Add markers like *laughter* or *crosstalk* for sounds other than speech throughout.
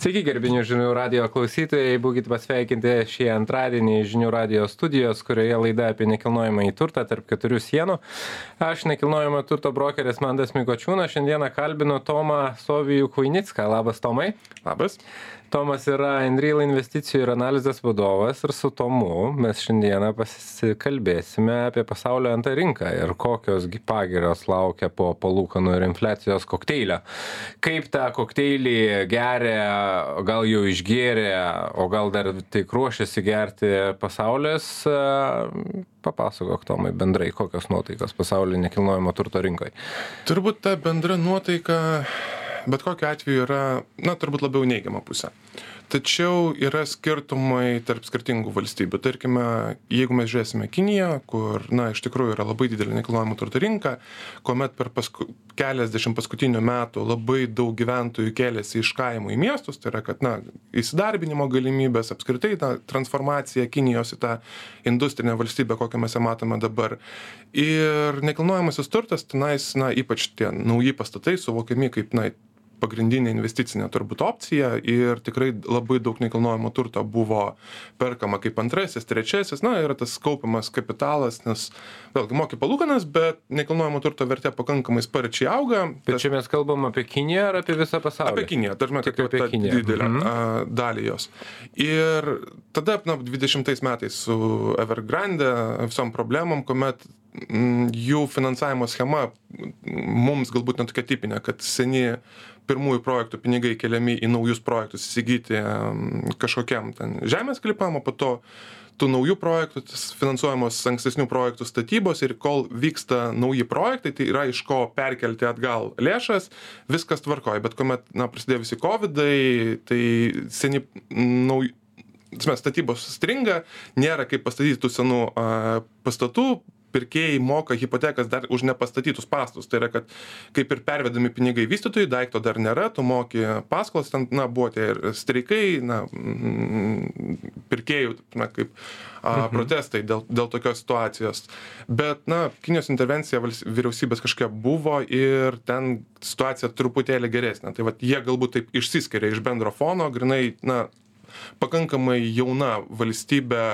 Sveiki, gerbinių žinių radio klausytojai, būkite pasveikinti šį antradienį žinių radio studijos, kurioje laida apie nekilnojamą į turtą tarp keturių sienų. Aš nekilnojamo turto brokeris Mandas Mikočiūnas, šiandieną kalbinu Tomą Sovijų Kuinicką. Labas, Tomai. Labas tomas yra enreal investicijų ir analizės vadovas ir su tomu mes šiandieną pasikalbėsime apie pasaulio nt rinką ir kokios gi pagirios laukia po palūkanų ir infliacijos kokteilio. Kaip tą kokteilį geria gal jau išgėrė o gal dar tik ruošiasi gerti pasaulis papasakok tomai bendrai kokios nuotaikos pasauly nekilnojamo turto rinkoj turbūt ta bendra nuotaika bet kokiu atveju yra na turbūt labiau į neigiamą pusę tačiau yra skirtumai tarp skirtingų valstybių. Tarkime jeigu mes žiūrėsime kiniją kur na iš tikrųjų yra labai didelė nekilnojamo turto rinka kuomet per pasku keliasdešim paskutinių metų labai daug gyventojų kėlėsi iš kaimų į miestus tai yra kad na įsidarbinimo galimybės apskritai ta transformacija kinijos į tą industrinę valstybę kokią mes ją matome dabar. Ir nekilnojamasis turtas tenais na ypač tie nauji pastatai suvokiami kaip na pagrindinė investicinė turbūt opcija ir tikrai labai daug nekilnojamo turto buvo perkama kaip antrasis trečiasis na yra tas kaupiamas kapitalas nes vėlgi moki palūkanas bet nekilnojamo turto vertė pakankamai sparčiai auga bet čia mes kalbam apie kiniją ar apie visą pasaulį apie kiniją ta prasme Tik kad apie Kiniją. didelę Mhm. a, dalį jos ir tada na dvidešimtais metais su evergrande visom problemom kuomet mm, jų finansavimo schema mums galbūt ne tokia tipinė kad seni pirmųjų projektų pinigai keliami į naujus projektus įsigyti kažkokiam ten žemės sklypam o po to tų naujų projektų finansuojamos ankstesnių projektų statybos ir kol vyksta nauji projektai tai yra iš ko perkelti atgal lėšas viskas tvarkoj bet kuomet na prasidėjo visi kovidai tai seni nauj ta prasme statybos stringa nėra kaip pastatyti tų senų a, pastatų pirkėjai moka hipotekas dar už nepastatytus pastatus. Tai yra kad kaip ir pervedami pinigai vystytojui daikto dar nėra tu moki paskolas ten na buvo tie ir streikai na mm, pirkėjų na kaip a, protestai dėl dėl tokios situacijos. Bet na kinijos intervencija vyriausybės kažkokia buvo ir ten situacija truputėlį geresnė. Tai vat jie galbūt taip išsiskiria iš bendro fono grynai na pakankamai jauna valstybė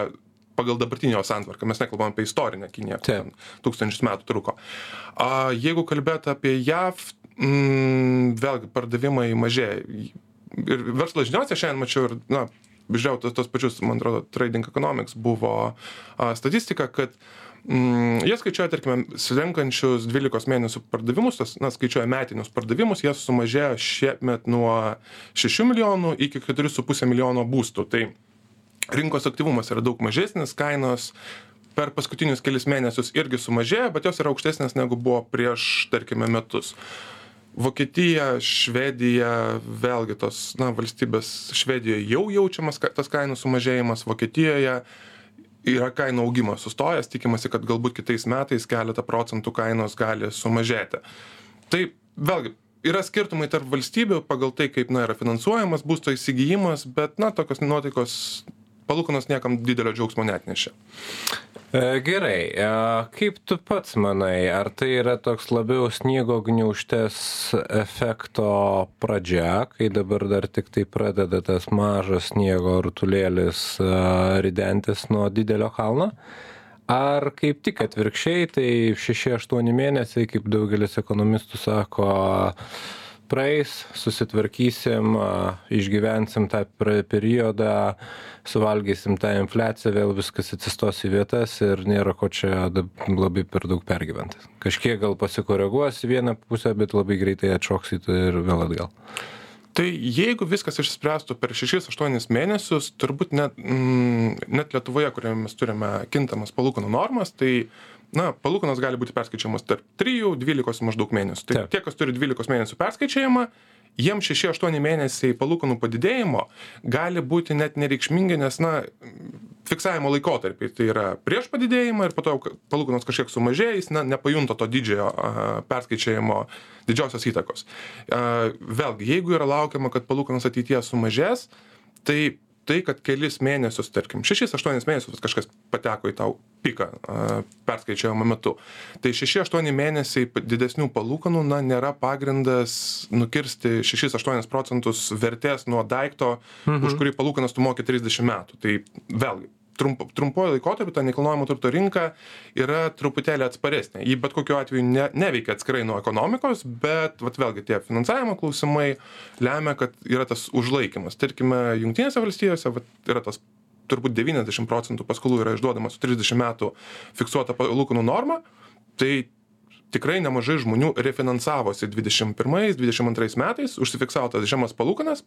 pagal dabartinę jo santvarką. Mes nekalbam apie istorinę kiniją ten tūkstančius metų truko. A jeigu kalbėt apie jav mm, vėlgi pardavimai mažėja. Ir verslo žiniose šiandien mačiau ir na žiūrėjau tuos tuos pačius man atrodo trading economics buvo a statistika kad mm, jie skaičiuoja tarkime slenkančius dvylikos mėnesių pardavimus tas na skaičiuoja metinius pardavimus jie sumažėjo šiemet nuo šešių milijonų iki keturių su puse milijono būstų. Tai rinkos aktyvumas yra daug mažesnis kainos per paskutinius kelis mėnesius irgi sumažėjo bet jos yra aukštesnės negu buvo prieš tarkime metus. Vokietija švedija vėlgi tos na valstybės švedijoj jau jaučiamas tas kainų sumažėjimas vokietijoje yra kainų augimas sustojęs tikimasi kad galbūt kitais metais keletą procentų kainos gali sumažėti. Tai vėlgi yra skirtumai tarp valstybių pagal tai kaip na yra finansuojamas būsto įsigijimas bet na tokios nuotaikos palūkanos niekam didelio džiaugsmo neatnešė E, Gerai, e, kaip tu pats manai, ar tai yra toks labiau sniego gniauštės efekto pradžia, kai dabar dar tik tai pradeda tas mažas sniego rutulėlis e, ridentis nuo didelio kalno? Ar kaip tik atvirkščiai, tai 6-8 mėnesiai, kaip daugelis ekonomistų sako, praeis, susitvarkysim, išgyvensim tą periodą, suvalgysim tą infliaciją, vėl viskas atsistos į vietas ir nėra ko čia labai per daug pergyventi. Kažkiek gal pasikoreguos į vieną pusę, bet labai greitai atšoks į ir vėl atgal. tai jeigu viskas išsispręstų per šešis aštuonis mėnesius turbūt net mm, net lietuvoje kurioje mes turime kintamas palūkanų normas tai na palūkanos gali būti perskaičiuojamos tarp trijų dvylikos maždaug mėnesių tai Taip. tie kas turi dvylikos mėnesių perskaičiavimą jiem šeši aštuoni mėnesiai palūkanų padidėjimo gali būti net nereikšmingi nes na fiksavimo laikotarpiai tai yra prieš padidėjimą ir po to palūkanos kažkiek sumažėja jis na nepajunta to didžiojo a, perskaičiavimo didžiosios įtakos a, vėlgi jeigu yra laukiama kad palūkanos ateityje sumažės tai tai kad kelis mėnesius tarkim šešis aštuonis mėnesius kažkas pateko į tau piką perskaičiavimo metu. Tai 6-8 mėnesiai didesnių palūkanų, na, nėra pagrindas nukirsti 6-8 procentus vertės nuo daikto, mhm. už kurį palūkanas tu moki 30 metų. Tai vėlgi, trump, trumpuoju laikotarpiu ta nekilnojamo turto rinka yra truputėlį atsparesnė. Ji bet kokiu atveju ne, neveikia atskirai nuo ekonomikos, bet vat, vėlgi tie finansavimo klausimai lemia, kad yra tas užlaikimas. Tarkime, Junktinėse valstijose vat, yra tas turbūt 90 procentų paskolų yra išduodama su 30 metų fiksuota palūkanų norma, tai tikrai nemažai žmonių refinansavosi 21-22 metais, užsifiksavo tas žemas palūkanas,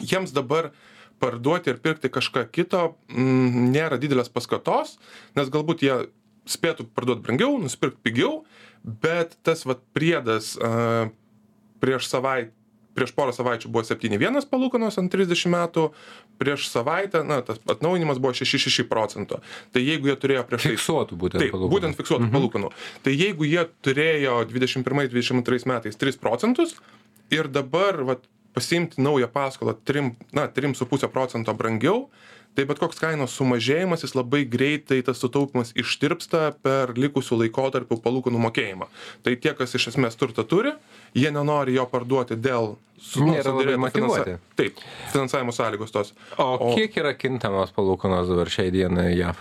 jiems dabar parduoti ir pirkti kažką kito m, mm, nėra didelės paskatos, nes galbūt jie spėtų parduoti brangiau, nusipirkti pigiau, bet tas vat priedas a, prieš savaitę prieš porą savaičių buvo 7,1 palūkanos ant 30 metų, prieš savaitę, na, tas atnaujinimas buvo 6,6 procento. Tai jeigu jie turėjo prieš tai... Fiksuotų būtent taip, palūkanų. Būtent fiksuotų mhm. palūkanų. Tai jeigu jie turėjo 21-22 metais 3 procentus ir dabar, vat, pasiimti naują paskolą trim na trim su puse procento brangiau tai bet koks kainos sumažėjimas jis labai greitai tas sutaupymas ištirpsta per likusių laikotarpių palūkanų mokėjimą. Tai tie kas iš esmės turtą turi jie nenori jo parduoti dėl su nėra labai motyvuoti. Taip finansavimo sąlygos tos. O, o kiek yra kintamos palūkanos dabar šiai dienai jav?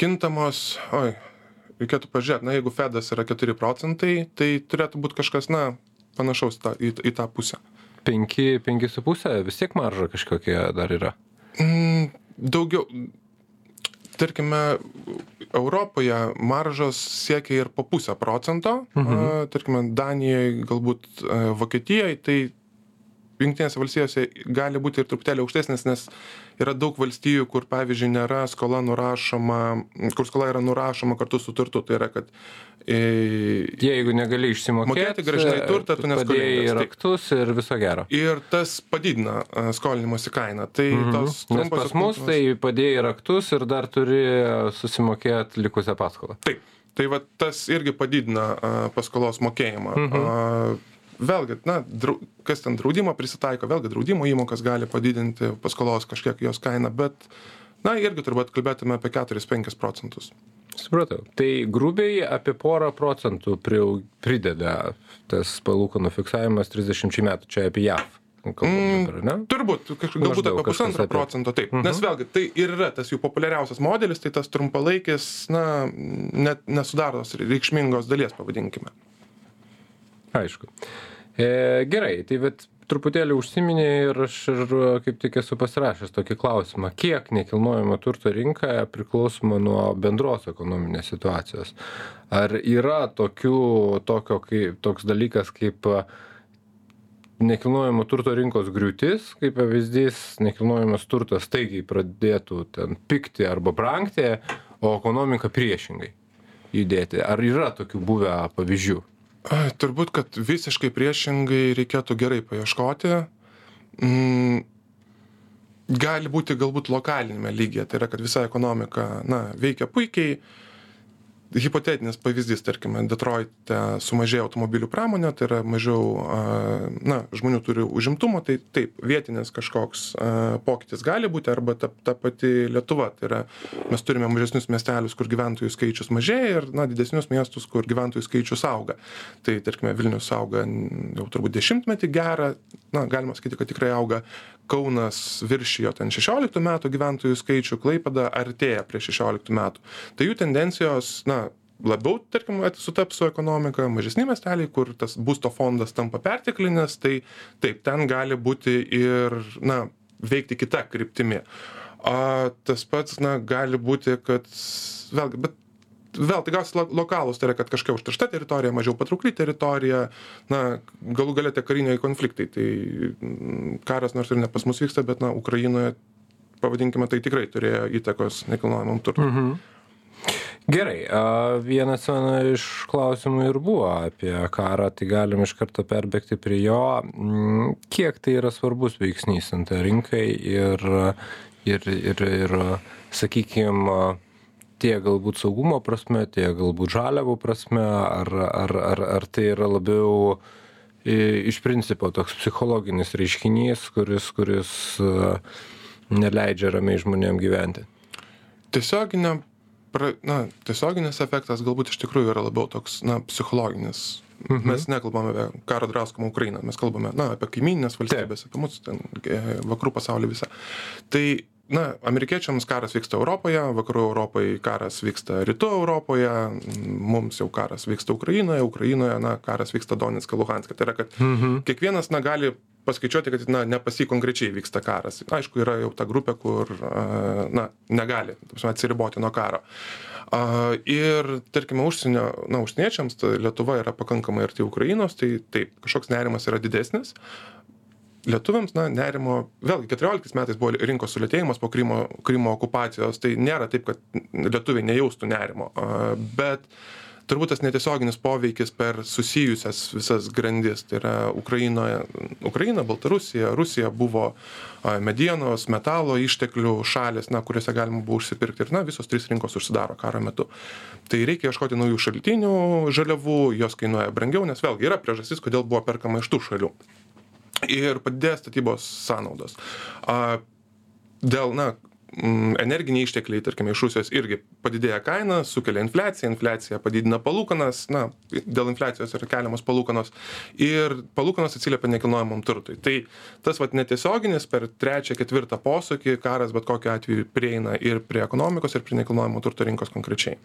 Kintamos oi reikėtų pažiūrėt na jeigu fedas yra keturi procentai tai turėtų būt kažkas na panašaus tą į, į tą pusę penki penki su puse vis tiek marža kažkokia dar yra mm, daugiau tarkime europoje maržos siekia ir po pusę procento mhm. tarkime danijoj galbūt vokietijoj tai jungtinėse valstijose gali būti ir truputėlį aukštesnis nes yra daug valstijų kur pavyzdžiui nėra skola nurašoma kur skola yra nurašoma kartu su turtu. Tai yra kad e, jeigu negali išsimokėti grąžinai turtą tu neskolingas. raktus ir viso gero. Ir tas padidina skolinimosi kainą. Tai mhm. tos nes pas mus tai padėjai raktus ir dar turi susimokėt likusią paskolą. Taip. Tai va tas irgi padidina paskolos mokėjimą. Mhm vėlgi na drau kas ten draudimą prisitaiko vėlgi draudimo įmokas gali padidinti paskolos kažkiek jos kainą bet na irgi turbūt kalbėtume apie keturis penkis procentus supratau tai grubiai apie porą procentų priau prideda tas palūkanų fiksavimas trisdešimčiai metų čia apie jav Mm? Turbūt, kažkaip galbūt apie pusantro procento, taip. Uh -huh. Nes vėlgi, tai ir yra tas jų populiariausias modelis, tai tas trumpalaikis, na, net nesudaro reikšmingos dalies, pavadinkime. Aišku. E, gerai, tai bet truputėlį užsiminė ir aš ir kaip tik esu pasirašęs tokį klausimą, kiek nekilnojamo turto rinka priklausoma nuo bendros ekonominės situacijos. Ar yra tokių, tokio, kaip, toks dalykas kaip nekilnojamo turto rinkos griūtis, kaip pavyzdys, nekilnojamas turtas staigiai pradėtų ten pikti arba brangti, o ekonomika priešingai judėti. Ar yra tokių buvę pavyzdžių? Turbūt, kad visiškai priešingai reikėtų gerai paieškoti. Mm, gali būti galbūt lokalinėme lygyje, tai yra, kad visa ekonomika na, veikia puikiai, hipotetinis pavyzdys, tarkime, Detroite sumažėjo automobilių pramonė, tai yra mažiau, na, žmonių turi užimtumo, tai taip, vietinis kažkoks pokytis gali būti, arba ta, ta pati Lietuva, tai yra, mes turime mažesnius miestelius, kur gyventojų skaičius mažėja ir, na, didesnius miestus, kur gyventojų skaičius auga. Tai, tarkime, Vilnius auga jau turbūt dešimtmetį gerą, na, galima sakyti, kad tikrai auga. Kaunas viršijo ten 16 metų gyventojų skaičių, Klaipada artėja prie 16 metų. Tai jų tendencijos, na, labiau, tarkim, sutaps su ekonomika, mažesni miesteliai, kur tas būsto fondas tampa perteklinis, tai taip, ten gali būti ir, na, veikti kita kryptimi. A, tas pats, na, gali būti, kad, vėlgi, bet vėl tai gausis lo lokalūs, tai yra, kad kažkokia užteršta teritorija, mažiau patraukli teritorija, na, galų galia tie kariniai konfliktai. Tai mm, karas nors ir ne pas mus vyksta, bet, na, Ukrainoje, pavadinkime, tai tikrai turėjo įtakos nekilnojamam turtui. Mhm. Gerai, vienas iš klausimų ir buvo apie karą, tai galim iš karto perbėgti prie jo. Mm, kiek tai yra svarbus veiksnys ant rinkai ir, ir, ir, ir sakykime, tiek galbūt saugumo prasme, tiek galbūt žaliavų prasme, ar, ar, ar, ar tai yra labiau iš principo toks psichologinis reiškinys, kuris, kuris neleidžia ramiai žmonėm gyventi? Tiesioginė pra na tiesioginis efektas galbūt iš tikrųjų yra labiau toks na psichologinis. Mes nekalbam apie karo draskomą ukrainą mes kalbame na apie kaimynines valstybes apie mus ten e, vakarų pasaulį visą. Tai na amerikiečiams karas vyksta europoje vakarų europai karas vyksta rytų europoje mums jau karas vyksta ukrainoje ukrainoje na karas vyksta donecke luhanske. Tai yra kad kiekvienas na gali paskaičiuoti kad na ne pas jį konkrečiai vyksta karas. Aišku yra jau ta grupė kur na negali ta prasme atsiriboti nuo karo. A ir tarkime užsienio na užsieniečiams lietuva yra pakankamai arti ukrainos tai taip kažkoks nerimas yra didesnis lietuviams na nerimo vėlgi keturioliktais metais buvo rinkos sulėtėjimas po krymo krymo okupacijos tai nėra taip kad lietuviai nejaustų nerimo bet turbūt tas netiesioginis poveikis per susijusias visas grandis tai yra ukrainoje ukraina baltarusija rusija buvo medienos metalo išteklių šalys na kuriose galima buvo užsipirkti ir na visos trys rinkos užsidaro karo metu. Tai reikia ieškoti naujų šaltinių žaliavų jos kainuoja brangiau nes vėlgi yra priežastis kodėl buvo perkama iš tų šalių ir padidėja statybos sąnaudos. A dėl na energiniai ištekliai tarkime iš rusijos irgi padidėja kaina sukelia infliaciją infliacija padidina palūkanas na dėl infliacijos yra keliamos palūkanos ir palūkanos atsiliepia nekilnojamam turtui. Tai tas vat netiesioginis per trečią ketvirtą posūkį karas bet kokiu atveju prieina ir prie ekonomikos ir prie nekilnojamo turto rinkos konkrečiai.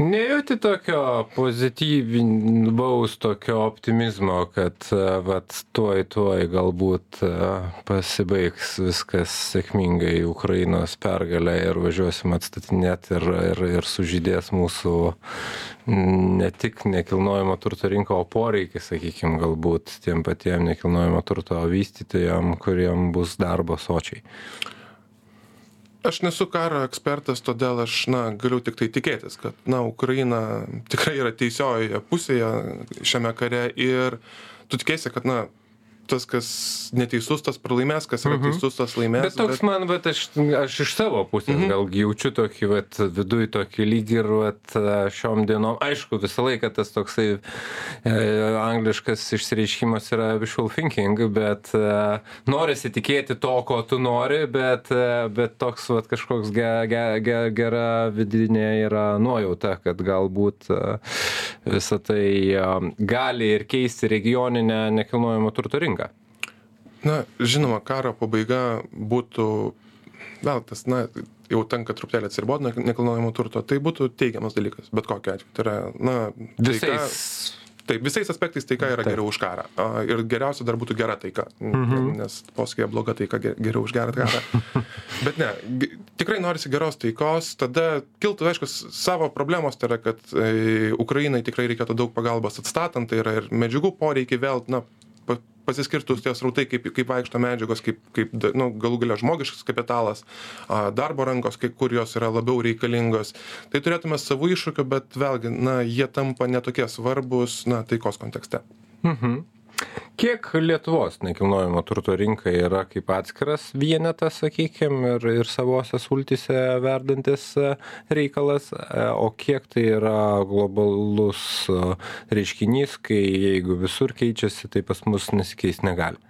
Nejauti tokio pozityvaus tokio optimizmo kad vat tuoj tuoj galbūt pasibaigs viskas sėkmingai ukrainos pergale ir važiuosim atstatinėt ir ir ir sužydės mūsų ne tik nekilnojamo turto rinka o poreikis sakykim galbūt tiem patiem nekilnojamo turto vystytojam kuriem bus darbo sočiai. Aš nesu karo ekspertas todėl aš na galiu tiktai tikėtis kad na ukraina tikrai yra teisiojoje pusėje šiame kare ir tu tikiesi kad na tas, kas neteisus, tas pralaimės, kas yra mhm. teisus, tas laimės. Bet toks bet... man, bet aš, aš iš savo pusės mhm. gal jaučiu tokį, vat, viduj tokį lygį ir vat, šiom dienom, aišku, visą laiką tas toksai e, angliškas išsireiškimas yra visual thinking, bet e, norisi tikėti to, ko tu nori, bet, e, bet toks vat, kažkoks ge, ge, ge, gera vidinė yra nuojauta, kad galbūt e, visą tai e, gali ir keisti regioninę nekilnojamo turto rinką na žinoma karo pabaiga būtų vėl tas na jau tenka truputėlį atsiribot nuo nekilnojamo turto tai būtų teigiamas dalykas bet kokiu atveju. Tai yra na taika taip visais aspektais taika yra geriau už karą. A ir geriausia dar būtų gera taika Mhm. nes posakyje bloga taika ge geriau už gerą karą. *laughs* Bet ne tikrai norisi geros taikos tada kiltų aišku savo problemos tai yra kad e ukrainai tikrai reikėtų daug pagalbos atstatant tai yra ir medžiagų poreikiai vėl na pa pasiskirsto tie srautai kaip kaip vaikšto medžiagos kaip kaip nu galų gale žmogiškas kapitalas darbo rankos kai kur jos yra labiau reikalingos tai turėtume savų iššūkių bet vėlgi na jie tampa ne tokie svarbūs na taikos kontekste Mhm. Kiek Lietuvos nekilnojamo turto rinka yra kaip atskiras vienetas, sakykime, ir, ir savose sultise verdantis e, reikalas, e, o kiek tai yra globalus e, reiškinys, kai jeigu visur keičiasi, tai pas mus nesikeis negali.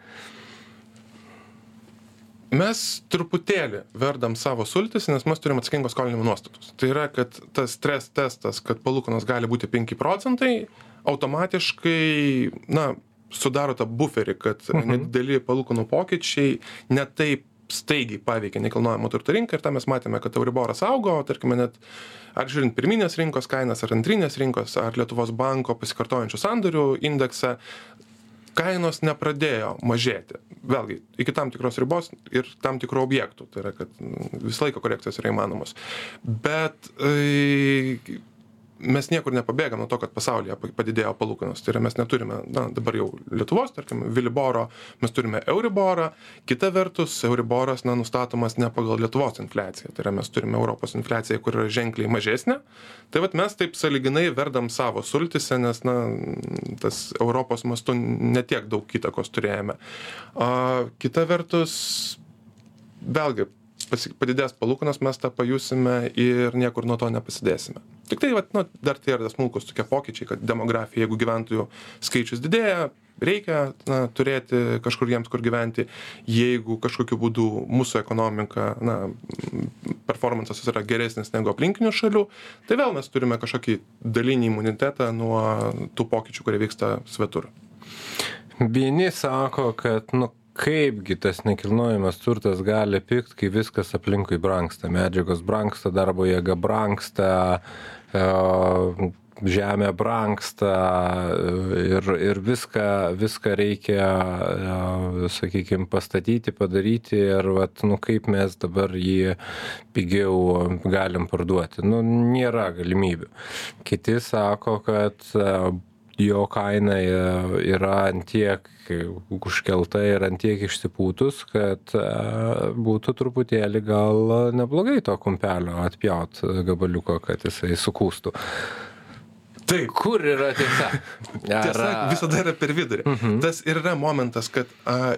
mes truputėlį verdam savo sultis nes mes turim atsakingo skolinimo nuostatus tai yra kad tas stres testas kad palūkanos gali būti penki procentai automatiškai na sudaro tą buferį kad nedideli palūkanų pokyčiai ne taip staigiai paveikia nekilnojamo turto rinką ir tą mes matėme kad euriboras augo tarkime net ar žiūrint pirminės rinkos kainas ar antrinės rinkos ar lietuvos banko pasikartojančių sandorių indeksą kainos nepradėjo mažėti. Vėlgi iki tam tikros ribos ir tam tikrų objektų. Tai yra kad visą laiką korekcijos yra įmanomos. Bet ai mes niekur nepabėgam nuo to kad pasaulyje padidėjo palūkanos. Tai yra mes neturime na dabar jau lietuvos tarkim viliboro mes turime euriborą. Kita vertus euriboras na nustatomas ne pagal lietuvos infliaciją. Tai yra mes turime europos infliaciją kur yra ženkliai mažesnė. Tai vat mes taip sąlyginai verdam savo sultyse nes na tas europos mastu ne tiek daug įtakos turėjome. A kita vertus vėlgi pasi padidės palūkanos mes tą pajusime ir niekur nuo to nepasidėsime. Tiktai vat nu dar tie yra smulkūs tokie pokyčiai kad demografija jeigu gyventojų skaičius didėja reikia na turėti kažkur jiems kur gyventi. Jeigu kažkokiu būdu mūsų ekonomika na performansas yra geresnis negu aplinkinių šalių tai vėl mes turime kažkokį dalinį imunitetą nuo tų pokyčių kurie vyksta svetur. Vieni sako kad nu kaipgi tas nekilnojamas turtas gali pigt kai viskas aplinkui brangsta medžiagos brangsta darbo jėga brangsta e, žemė brangsta ir, ir viską, viską reikia, e, sakykime, pastatyti, padaryti ir vat, nu, kaip mes dabar jį pigiau galim parduoti. Nu, nėra galimybių. Kiti sako, kad e, jo kaina yra ant tiek užkelta ir ant tiek išsipūtus, kad e, būtų truputėlį gal neblogai to kumpelio atpjaut gabaliuko, kad jisai sukūstų. Taip. Kur yra tiesa? Tiesa visada yra per vidurį. Mhm. Tas ir yra momentas, kad a,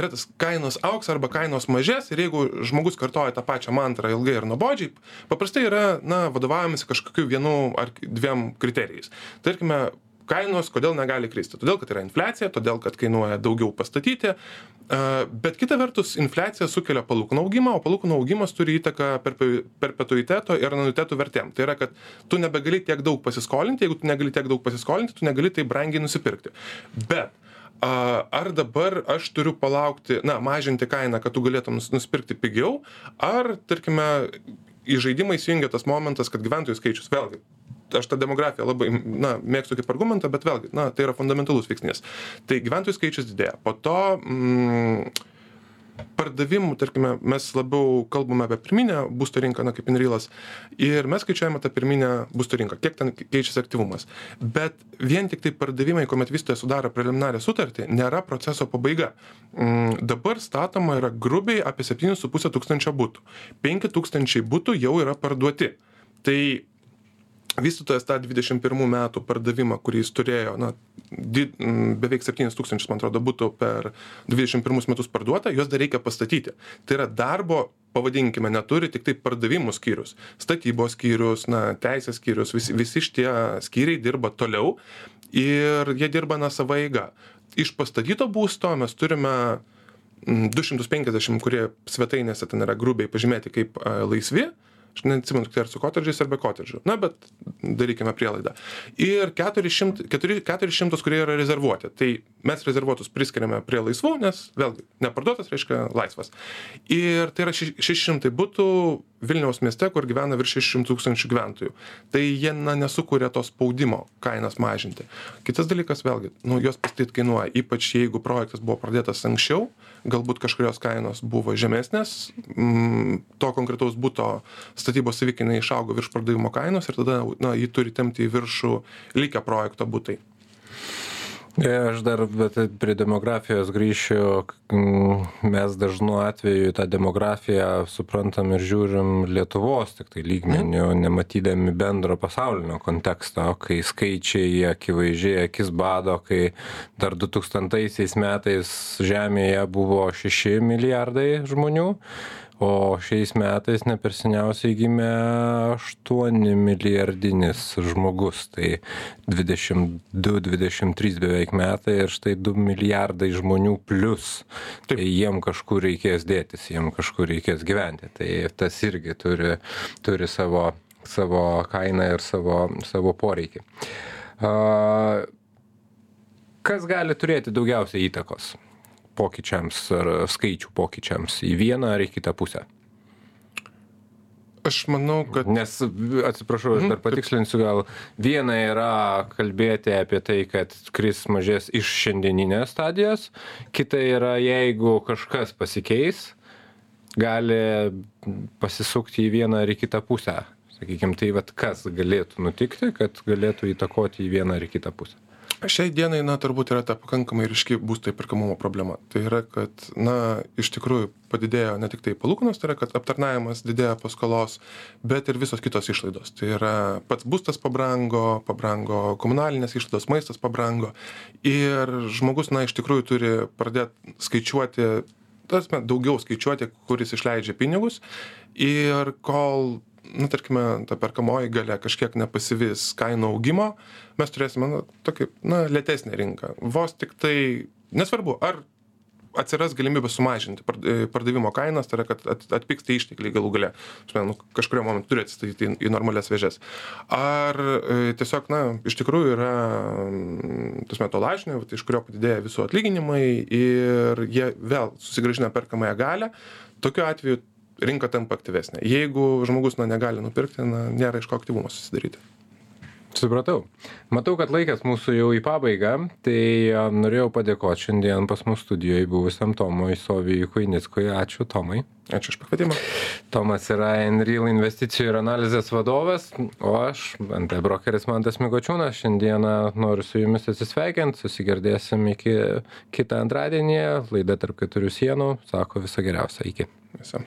yra tas kainos auks arba kainos mažės ir jeigu žmogus kartoja tą pačią mantrą ilgai ir nuobodžiai, paprastai yra, na, vadovaujamasi kažkokiu vienu ar dviem kriterijais. Tarkime, kainos kodėl negali kristi? Todėl kad yra infliacija todėl kad kainuoja daugiau pastatyti bet kita vertus infliacija sukelia palūkanų augimą o palūkanų augimas turi įtaką perpe perpetuiteto ir anuitetų vertėm. Tai yra kad tu nebegali tiek daug pasiskolinti jeigu tu negali tiek daug pasiskolinti tu negali taip brangiai nusipirkti. Bet a ar dabar aš turiu palaukti na mažinti kainą kad tu galėtum nusipirkti pigiau ar tarkime į žaidimą įsijungia tas momentas kad gyventojų skaičius vėlgi aš tą demografiją labai na mėgstu kaip argumentą bet vėlgi na tai yra fundamentalus veiksnys. Tai gyventojų skaičius didėja. Po to mm, pardavimų tarkime mes labiau kalbame apie pirminę būsto rinką na kaip inrilas ir mes skaičiuojame tą pirminę būsto rinką kiek ten keičiasi aktyvumas. Bet vien tiktai pardavimai kuomet vystytojas sudaro preliminarią sutartį nėra proceso pabaiga. Mm, dabar statoma yra grubiai apie septynis su puse tūkstančio butų. Penki tūkstančiai butų jau yra parduoti. Tai vystytojas tą dvidešim pirmų metų pardavimą kurį jis turėjo na di beveik septynis tūkstančius man atrodo butų per dvidešim pirmus metus parduota juos dar reikia pastatyti. Tai yra darbo pavadinkime neturi tiktai pardavimų skyrius statybos skyrius na teisės skyrius visi visi šitie skyriai dirba toliau ir jie dirba na sava eiga iš pastatyto būsto mes turime du šimtus penkiasdešim kurie svetainėse ten yra grubiai pažymėti kaip laisvi aš neatsimenu ar su kotedžais ar be kotedžų. Na bet darykime prielaidą. Ir keturi šimt keturi keturis šimtus kurie yra rezervuoti. Tai mes rezervuotus priskiriame prie laisvų nes vėlgi neparduotas reiškia laisvas. Ir tai yra šeši šimtai butų vilniaus mieste kur gyvena virš šešių šimtų tūkstančių gyventojų. Tai jie na nesukuria to spaudimo kainas mažinti. Kitas dalykas vėlgi nu juos pastatyt kainuoja ypač jeigu projektas buvo pradėtas anksčiau galbūt kažkurios kainos buvo žemesnės mm, to konkretaus buto statybos savikaina išaugo virš pardavimo kainos ir tada na jį turi tempti į viršų likę projekto butai aš dar prie demografijos grįšiu. Mes dažnu atveju tą demografiją suprantam ir žiūrim lietuvos tiktai lygmeniu nematydami bendro pasaulinio konteksto kai skaičiai akivaizdžiai akis bado kai dar du tūkstantaisiais metais žemėje buvo šeši milijardai žmonių o šiais metais ne per seniausiai gimė aštuoni milijardinis žmogus. Tai dvidešim du dvidešim trys beveik metai ir štai du milijardai žmonių plius. Tai jiem kažkur reikės dėtis jiem kažkur reikės gyventi. Tai tas irgi turi turi savo savo kainą ir savo savo poreikį. A kas gali turėti daugiausiai įtakos pokyčiams ar skaičių pokyčiams į vieną ar į kitą pusę? Aš manau, kad. Nes, atsiprašau, aš dar patikslinsiu, gal viena yra kalbėti apie tai, kad kris mažės iš šiandieninės stadijos, kita yra, jeigu kažkas pasikeis, gali pasisukti į vieną ar į kitą pusę. Sakykime, tai vad kas galėtų nutikti, kad galėtų įtakoti į vieną ar į kitą pusę šiai dienai na turbūt yra ta pakankamai ryški būsto įperkamumo problema. Tai yra kad na iš tikrųjų padidėjo ne tiktai palūkanos tai yra kad aptarnavimas didėja paskolos bet ir visos kitos išlaidos. Tai yra pats būstas pabrango pabrango komunalinės išlaidos maistas pabrango. Ir žmogus na iš tikrųjų turi pradėt skaičiuoti ta prasme daugiau skaičiuoti kur jis išleidžia pinigus. Ir kol nu tarkime ta perkamoji galia kažkiek nepasivys kainų augimo mes turėsime nu tokį na lėtesnę rinką vos tiktai nesvarbu ar atsiras galimybė sumažinti e, pardavimo kainas, tai yra, kad at, atpiks tai ištekliai galų gale. Nu, kažkurio momentu turi atsistatyti į, į normalias vėžės. Ar e, tiesiog, na, iš tikrųjų yra, tas metu lažinė, iš kurio padidėja visų atlyginimai ir jie vėl susigražina perkamąją galę, tokiu atveju rinka tampa aktyvesnė. Jeigu žmogus na, negali nupirkti, na, nėra iš ko aktyvumo susidaryti. Supratau. Matau, kad laikas mūsų jau į pabaigą, tai norėjau padėkoti šiandien pas mūsų studijoje buvusiam Tomui Sovijui Kuinickui. Ačiū, Tomai. Ačiū už pakvietimą. Tomas yra Enreal investicijų ir analizės vadovas, o aš, NT brokeris Mantas Migočiūnas, šiandieną noriu su jumis atsisveikinti, susigirdėsim iki kitą antradienį, laida tarp keturių sienų, sako visą geriausią, iki. Visą.